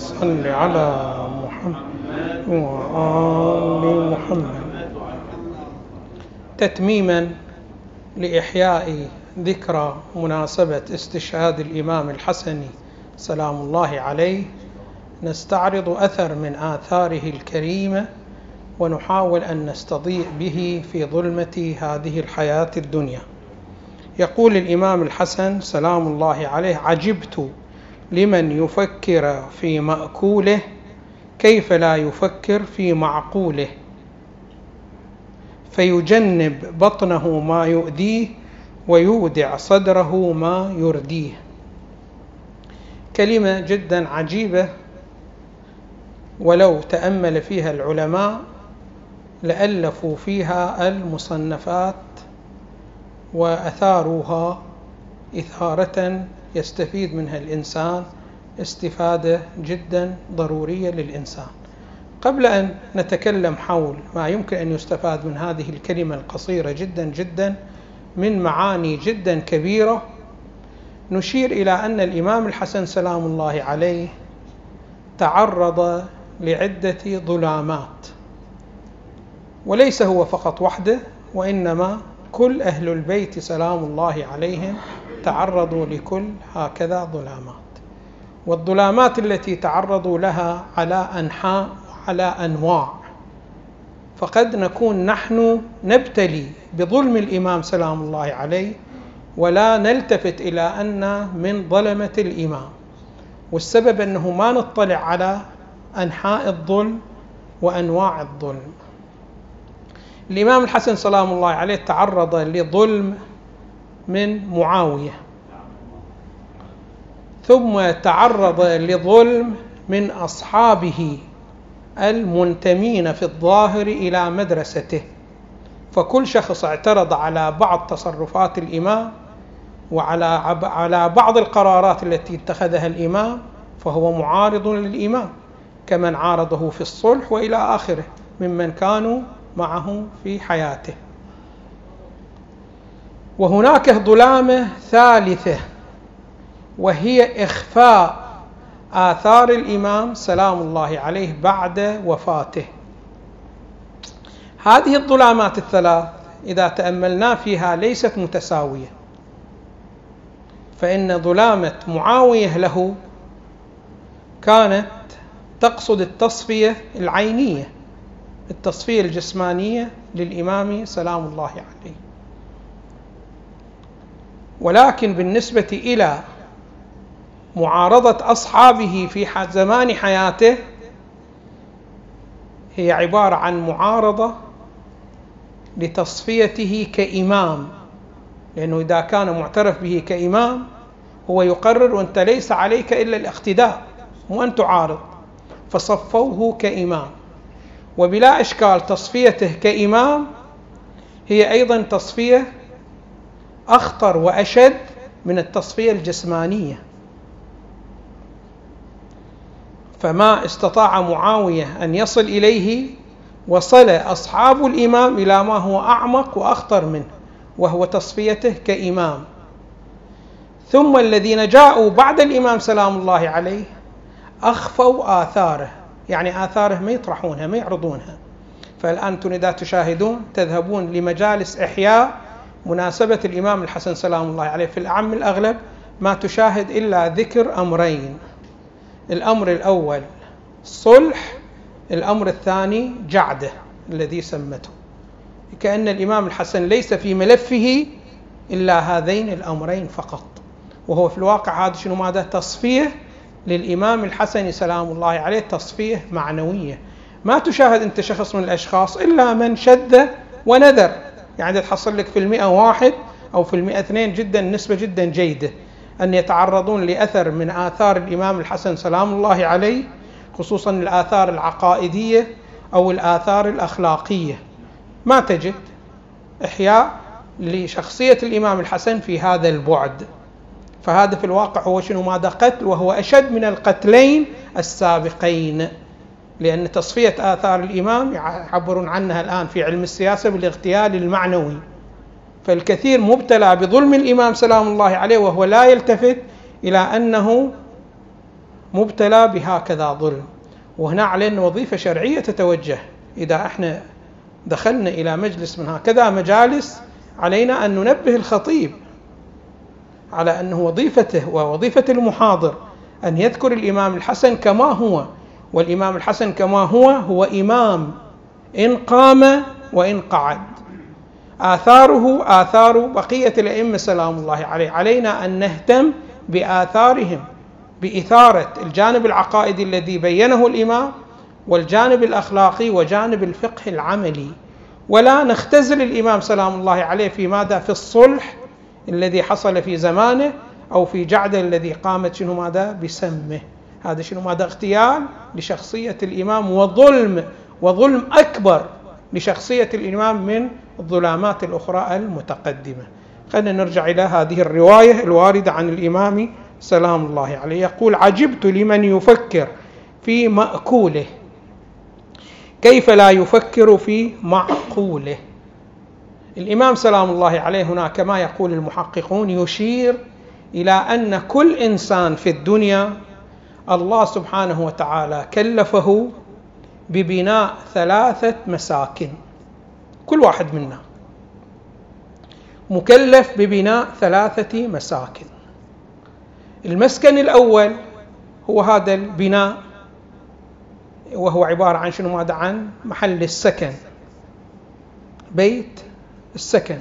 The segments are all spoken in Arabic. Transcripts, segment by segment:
صل على محمد وآل محمد. تتميما لإحياء ذكرى مناسبة استشهاد الإمام الحسني سلام الله عليه. نستعرض أثر من آثاره الكريمة ونحاول أن نستضيء به في ظلمة هذه الحياة الدنيا. يقول الإمام الحسن سلام الله عليه عجبت لمن يفكر في مأكوله كيف لا يفكر في معقوله؟ فيجنب بطنه ما يؤذيه ويودع صدره ما يرديه. كلمة جدا عجيبة ولو تأمل فيها العلماء لألفوا فيها المصنفات وأثاروها إثارة يستفيد منها الإنسان استفادة جدا ضرورية للإنسان. قبل أن نتكلم حول ما يمكن أن يستفاد من هذه الكلمة القصيرة جدا جدا من معاني جدا كبيرة نشير إلى أن الإمام الحسن سلام الله عليه تعرض لعدة ظلامات وليس هو فقط وحده وإنما كل أهل البيت سلام الله عليهم تعرضوا لكل هكذا ظلامات. والظلامات التي تعرضوا لها على أنحاء وعلى أنواع. فقد نكون نحن نبتلي بظلم الإمام سلام الله عليه ولا نلتفت إلى أن من ظلمة الإمام. والسبب أنه ما نطلع على أنحاء الظلم وأنواع الظلم. الإمام الحسن سلام الله عليه تعرض لظلم من معاوية. ثم تعرض لظلم من أصحابه المنتمين في الظاهر إلى مدرسته. فكل شخص اعترض على بعض تصرفات الإمام وعلى على بعض القرارات التي اتخذها الإمام فهو معارض للإمام كمن عارضه في الصلح وإلى آخره ممن كانوا معه في حياته. وهناك ظلامة ثالثة وهي إخفاء آثار الإمام سلام الله عليه بعد وفاته. هذه الظلامات الثلاث إذا تأملنا فيها ليست متساوية. فإن ظلامة معاوية له كانت تقصد التصفية العينية. التصفية الجسمانية للإمام سلام الله عليه. ولكن بالنسبة إلى معارضة أصحابه في زمان حياته هي عبارة عن معارضة لتصفيته كإمام. لأنه إذا كان معترف به كإمام هو يقرر وأنت ليس عليك إلا الاقتداء مو أن تعارض فصفوه كإمام. وبلا إشكال تصفيته كإمام هي أيضا تصفية أخطر وأشد من التصفية الجسمانية. فما استطاع معاوية أن يصل إليه وصل أصحاب الإمام إلى ما هو أعمق وأخطر منه وهو تصفيته كإمام. ثم الذين جاءوا بعد الإمام سلام الله عليه أخفوا آثاره. يعني آثاره ما يطرحونها ما يعرضونها. فالآن أنتم إذا تشاهدون تذهبون لمجالس إحياء مناسبة الإمام الحسن سلام الله عليه. في الأعم الأغلب ما تشاهد إلا ذكر أمرين. الأمر الأول صلح الأمر الثاني جعده الذي سمته. كأن الإمام الحسن ليس في ملفه إلا هذين الأمرين فقط. وهو في الواقع هذا شنو ماذا تصفية للإمام الحسن سلام الله عليه تصفية معنوية. ما تشاهد أنت شخص من الأشخاص إلا من شذ ونذر. يعني تحصل لك في المئة واحد أو في المئة اثنين جدا نسبة جدا جيدة. أن يتعرضون لأثر من آثار الإمام الحسن سلام الله عليه خصوصا الآثار العقائدية أو الآثار الأخلاقية. ما تجد إحياء لشخصية الإمام الحسن في هذا البعد. فهذا في الواقع هو شنو؟ ماذا؟ قتل وهو أشد من القتلين السابقين. لأن تصفية آثار الإمام يعبرون عنها الآن في علم السياسة بالاغتيال المعنوي. فالكثير مبتلى بظلم الإمام سلام الله عليه وهو لا يلتفت إلى أنه مبتلى بهكذا ظلم. وهنا علينا وظيفة شرعية تتوجه. إذا إحنا دخلنا إلى مجلس من هكذا مجالس علينا أن ننبه الخطيب على أنه وظيفته ووظيفة المحاضر أن يذكر الإمام الحسن كما هو والإمام الحسن كما هو هو إمام. إن قام وإن قعد. آثاره آثار بقية الأئمة سلام الله عليه. علينا أن نهتم بآثارهم بإثارة الجانب العقائدي الذي بينه الإمام والجانب الأخلاقي وجانب الفقه العملي. ولا نختزل الإمام سلام الله عليه في ماذا في الصلح الذي حصل في زمانه أو في جعده الذي قامت شنو ماذا؟ بسمه. هذا شنو ماذا؟ اغتيال لشخصية الإمام وظلم وظلم أكبر لشخصية الإمام من الظلامات الأخرى المتقدمة. خلينا نرجع إلى هذه الرواية الواردة عن الإمام سلام الله عليه يقول عجبت لمن يفكر في مأكوله. كيف لا يفكر في معقوله؟ الإمام سلام الله عليه هنا كما يقول المحققون يشير إلى أن كل إنسان في الدنيا الله سبحانه وتعالى كلفه ببناء ثلاثة مساكن. كل واحد منا مكلف ببناء ثلاثة مساكن. المسكن الأول هو هذا البناء وهو عبارة عن شنو؟ ماذا عن محل السكن. بيت السكن.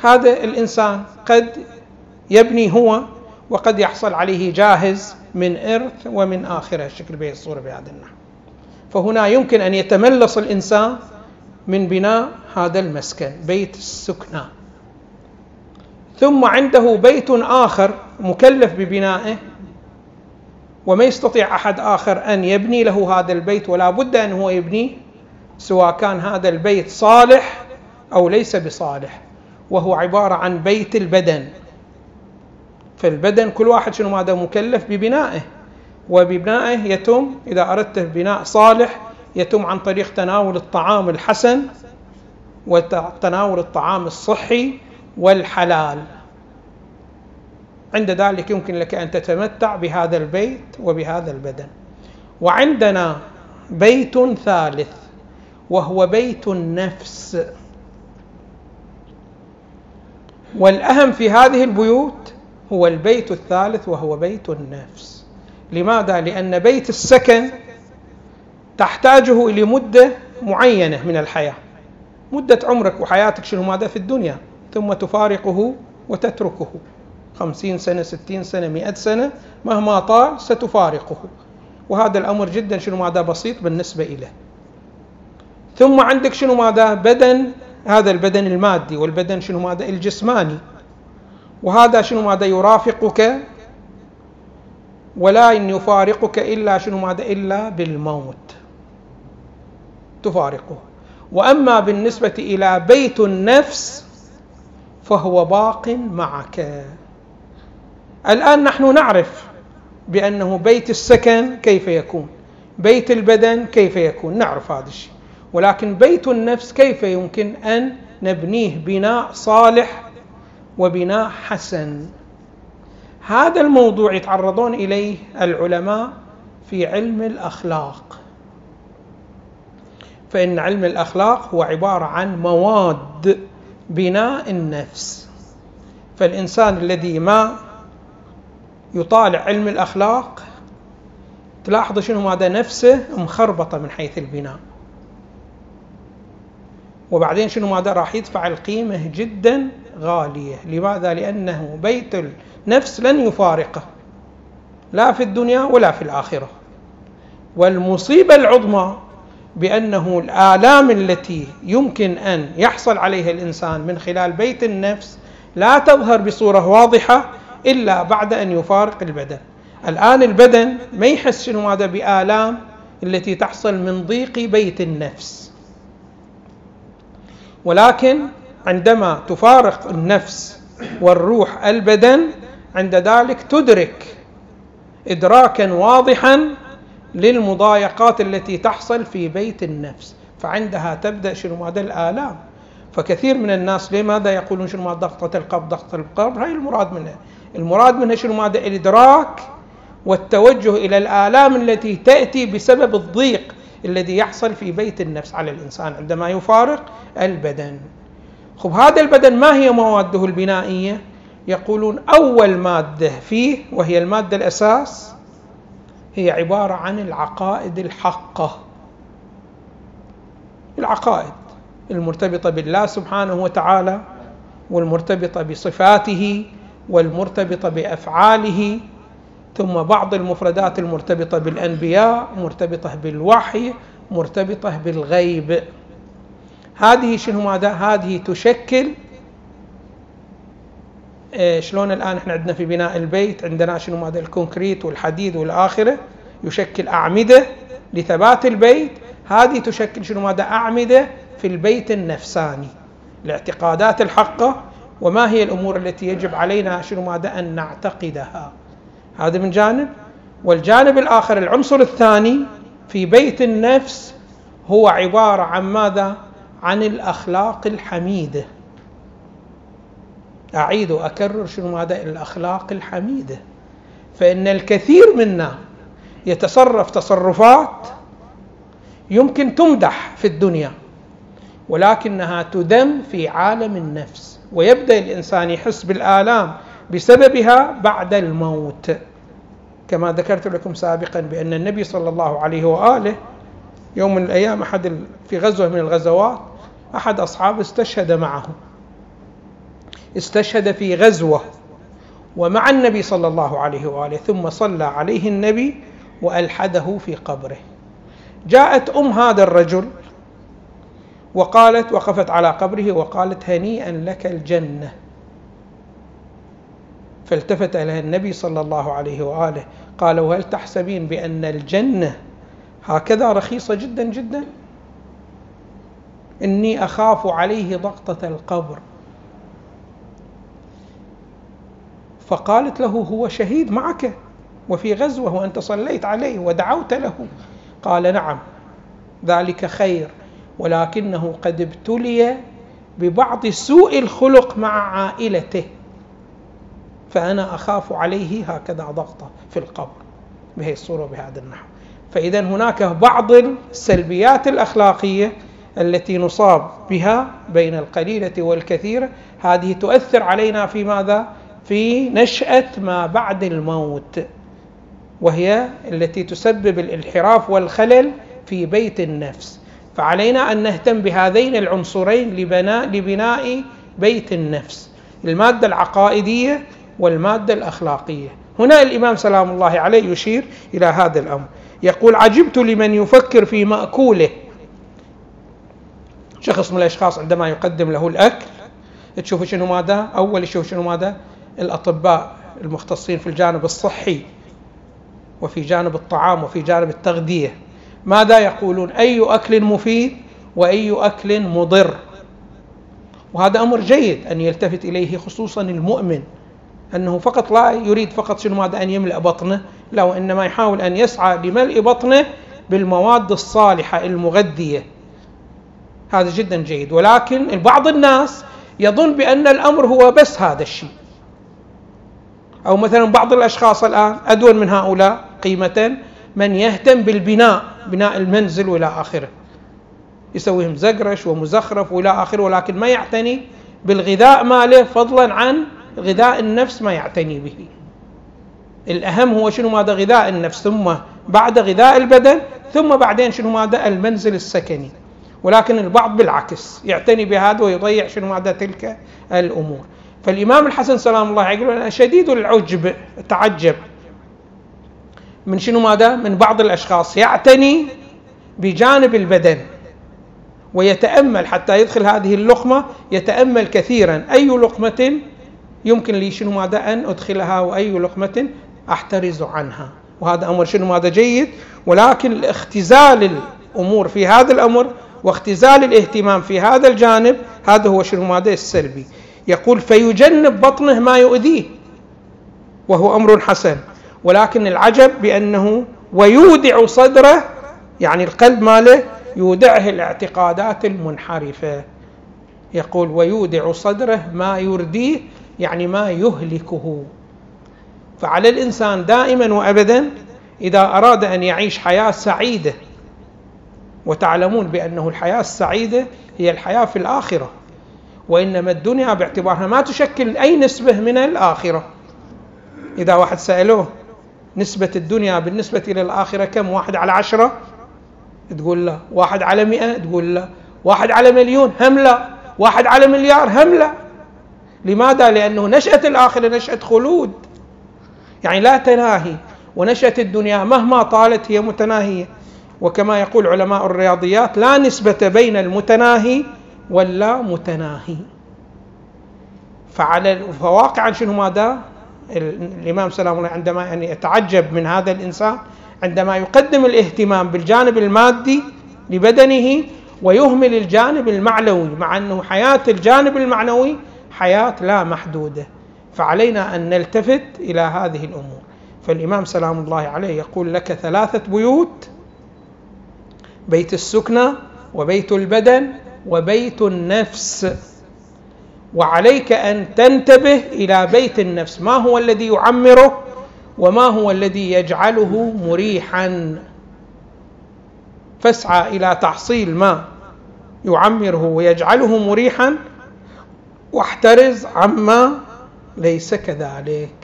هذا الإنسان قد يبني هو وقد يحصل عليه جاهز من إرث ومن آخرة. الشكل به الصورة بهذا النحو فهنا يمكن أن يتملص الإنسان من بناء هذا المسكن بيت السكنى. ثم عنده بيت آخر مكلف ببنائه وما يستطيع أحد آخر أن يبني له هذا البيت ولا بد أن هو يبنيه سواء كان هذا البيت صالح أو ليس بصالح وهو عبارة عن بيت البدن. فالبدن كل واحد شنو ماذا مكلف؟ ببنائه. وببنائه يتم إذا أردت بناء صالح يتم عن طريق تناول الطعام الحسن وتناول الطعام الصحي والحلال. عند ذلك يمكن لك أن تتمتع بهذا البيت وبهذا البدن. وعندنا بيت ثالث وهو بيت النفس. والأهم في هذه البيوت هو البيت الثالث وهو بيت النفس. لماذا؟ لأن بيت السكن تحتاجه لمده معينة من الحياة. مدة عمرك وحياتك شنو ماذا في الدنيا؟ ثم تفارقه وتتركه. خمسين سنة ستين سنة مئة سنة مهما طال ستفارقه. وهذا الأمر جدا شنو ماذا؟ بسيط بالنسبة إليه. ثم عندك شنو ماذا؟ بدن هذا البدن المادي والبدن شنو ماذا؟ الجسماني. وهذا شنو ماذا؟ يرافقك ولا إن يفارقك إلا شنو ماذا؟ إلا بالموت. تفارقه. وأما بالنسبة إلى بيت النفس فهو باق معك. الآن نحن نعرف بأنه بيت السكن كيف يكون؟ بيت البدن كيف يكون؟ نعرف هذا الشيء. ولكن بيت النفس كيف يمكن أن نبنيه؟ بناء صالح وبناء حسن. هذا الموضوع يتعرضون إليه العلماء في علم الأخلاق. فإن علم الأخلاق هو عبارة عن مواد بناء النفس. فالإنسان الذي ما يطالع علم الأخلاق تلاحظ شنو؟ ماذا نفسه مخربطة من حيث البناء. وبعدين شنو ماذا راح يدفع القيمة جدا غالية؟ لماذا؟ لأنه بيت النفس لن يفارقه لا في الدنيا ولا في الآخرة. والمصيبة العظمى بأنه الآلام التي يمكن أن يحصل عليها الإنسان من خلال بيت النفس لا تظهر بصورة واضحة إلا بعد أن يفارق البدن. الآن البدن ما يحس شنو ماذا؟ بآلام التي تحصل من ضيق بيت النفس. ولكن عندما تفارق النفس والروح البدن عند ذلك تدرك إدراكا واضحا للمضايقات التي تحصل في بيت النفس. فعندها تبدأ شنو؟ ماذا الآلام. فكثير من الناس لماذا يقولون شنو؟ ما ضغطة القلب ضغطة القلب هاي المراد منها. المراد منها شنو؟ ماذا الإدراك والتوجه إلى الآلام التي تأتي بسبب الضيق. الذي يحصل في بيت النفس على الإنسان عندما يفارق البدن. خب هذا البدن ما هي مواده البنائية؟ يقولون أول مادة فيه وهي المادة الأساس هي عبارة عن العقائد الحقة. العقائد المرتبطة بالله سبحانه وتعالى والمرتبطة بصفاته والمرتبطة بأفعاله ثم بعض المفردات المرتبطة بالأنبياء مرتبطة بالوحي مرتبطة بالغيب. هذه شنو ماذا؟ هذه تشكل إيه شلون الآن إحنا عندنا في بناء البيت؟ عندنا شنو ماذا؟ الكونكريت والحديد والآخرة. يشكل أعمدة لثبات البيت. هذه تشكل شنو ماذا؟ أعمدة في البيت النفساني الاعتقادات الحقه وما هي الأمور التي يجب علينا شنو ماذا؟ أن نعتقدها؟ هذا من جانب. والجانب الآخر العنصر الثاني في بيت النفس هو عبارة عن ماذا؟ عن الأخلاق الحميدة. أعيد وأكرر شنو ماذا؟ الأخلاق الحميدة. فإن الكثير منا يتصرف تصرفات يمكن تمدح في الدنيا ولكنها تذم في عالم النفس. ويبدأ الإنسان يحس بالآلام. بسببها بعد الموت. كما ذكرت لكم سابقا بأن النبي صلى الله عليه وآله يوم من الأيام أحد في غزوة من الغزوات أحد أصحابه استشهد معه. استشهد في غزوة ومع النبي صلى الله عليه وآله ثم صلى عليه النبي وألحده في قبره. جاءت أم هذا الرجل وقالت وقفت على قبره وقالت هنيئا لك الجنة. فالتفت إلى النبي صلى الله عليه وآله قال وهل تحسبين بأن الجنة هكذا رخيصة جدا جدا؟ إني أخاف عليه ضغطة القبر. فقالت له هو شهيد معك وفي غزوة وأنت صليت عليه ودعوت له. قال نعم ذلك خير ولكنه قد ابتلي ببعض سوء الخلق مع عائلته. فأنا أخاف عليه هكذا ضغطة في القبر بهي الصورة بهذا النحو. فإذا هناك بعض السلبيات الأخلاقية التي نصاب بها بين القليلة والكثيرة هذه تؤثر علينا في ماذا؟ في نشأة ما بعد الموت وهي التي تسبب الانحراف والخلل في بيت النفس. فعلينا أن نهتم بهذين العنصرين لبناء لبناء بيت النفس. المادة العقائدية والمادة الأخلاقية. هنا الإمام سلام الله عليه يشير إلى هذا الأمر. يقول عجبت لمن يفكر في مأكوله. شخص من الأشخاص عندما يقدم له الأكل تشوف شنو ماذا؟ أول يشوف شنو ماذا؟ الأطباء المختصين في الجانب الصحي وفي جانب الطعام وفي جانب التغذية. ماذا يقولون؟ أي أكل مفيد وأي أكل مضر. وهذا أمر جيد أن يلتفت إليه خصوصا المؤمن. أنه فقط لا يريد فقط شنو ماذا أن يملأ بطنه لا وإنما يحاول أن يسعى لملء بطنه بالمواد الصالحة المغذية. هذا جدا جيد. ولكن بعض الناس يظن بأن الأمر هو بس هذا الشيء. أو مثلا بعض الأشخاص الآن أدون من هؤلاء قيمة من يهتم بالبناء بناء المنزل وإلى آخره. يسويهم زقرش ومزخرف وإلى آخره ولكن ما يعتني بالغذاء ماله فضلا عن غذاء النفس ما يعتني به. الأهم هو شنو ماذا غذاء النفس؟ ثم بعد غذاء البدن ثم بعدين شنو ماذا؟ المنزل السكني. ولكن البعض بالعكس يعتني بهذا ويضيع شنو ماذا؟ تلك الأمور. فالإمام الحسن سلام الله عليه يقول أنا شديد العجب تعجب من شنو ماذا؟ من بعض الأشخاص يعتني بجانب البدن ويتأمل حتى يدخل هذه اللقمة يتأمل كثيرا. أي لقمة؟ يمكن لي شنو ماذا أن أدخلها وأي لقمة أحترز عنها. وهذا أمر شنو ماذا جيد. ولكن اختزال الأمور في هذا الأمر واختزال الاهتمام في هذا الجانب هذا هو شنو ماذا السلبي. يقول فيجنب بطنه ما يؤذيه وهو أمر حسن. ولكن العجب بأنه ويودع صدره يعني القلب ماله يودعه الاعتقادات المنحرفة. يقول ويودع صدره ما يرديه يعني ما يهلكه. فعلى الإنسان دائما وابدا إذا أراد أن يعيش حياة سعيدة. وتعلمون بأنه الحياة السعيدة هي الحياة في الآخرة. وإنما الدنيا باعتبارها ما تشكل أي نسبة من الآخرة. إذا واحد سألوه نسبة الدنيا بالنسبة إلى الآخرة كم؟ واحد على عشرة؟ تقول لا. واحد على مئة؟ تقول لا. واحد على مليون؟ هم لا. واحد على مليار؟ هم لا. لماذا؟ لأنه نشأة الآخرة نشأة خلود. يعني لا تناهي. ونشأة الدنيا مهما طالت هي متناهية. وكما يقول علماء الرياضيات لا نسبة بين المتناهي واللا متناهي. فعلى فواقعا شنو ماذا؟ الإمام سلام الله عندما يعني يتعجب من هذا الإنسان عندما يقدم الاهتمام بالجانب المادي لبدنه ويهمل الجانب المعنوي مع أنه حياة الجانب المعنوي حياة لا محدودة. فعلينا أن نلتفت إلى هذه الأمور. فالإمام سلام الله عليه يقول لك ثلاثة بيوت بيت السكنى وبيت البدن وبيت النفس. وعليك أن تنتبه إلى بيت النفس. ما هو الذي يعمره؟ وما هو الذي يجعله مريحا؟ فاسعى إلى تحصيل ما يعمره ويجعله مريحا. واحترز عما ليس كذلك.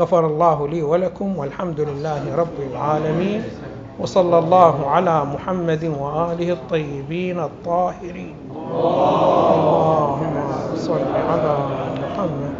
غفر الله لي ولكم والحمد لله رب العالمين وصلى الله على محمد وآله الطيبين الطاهرين. اللهم صل على محمد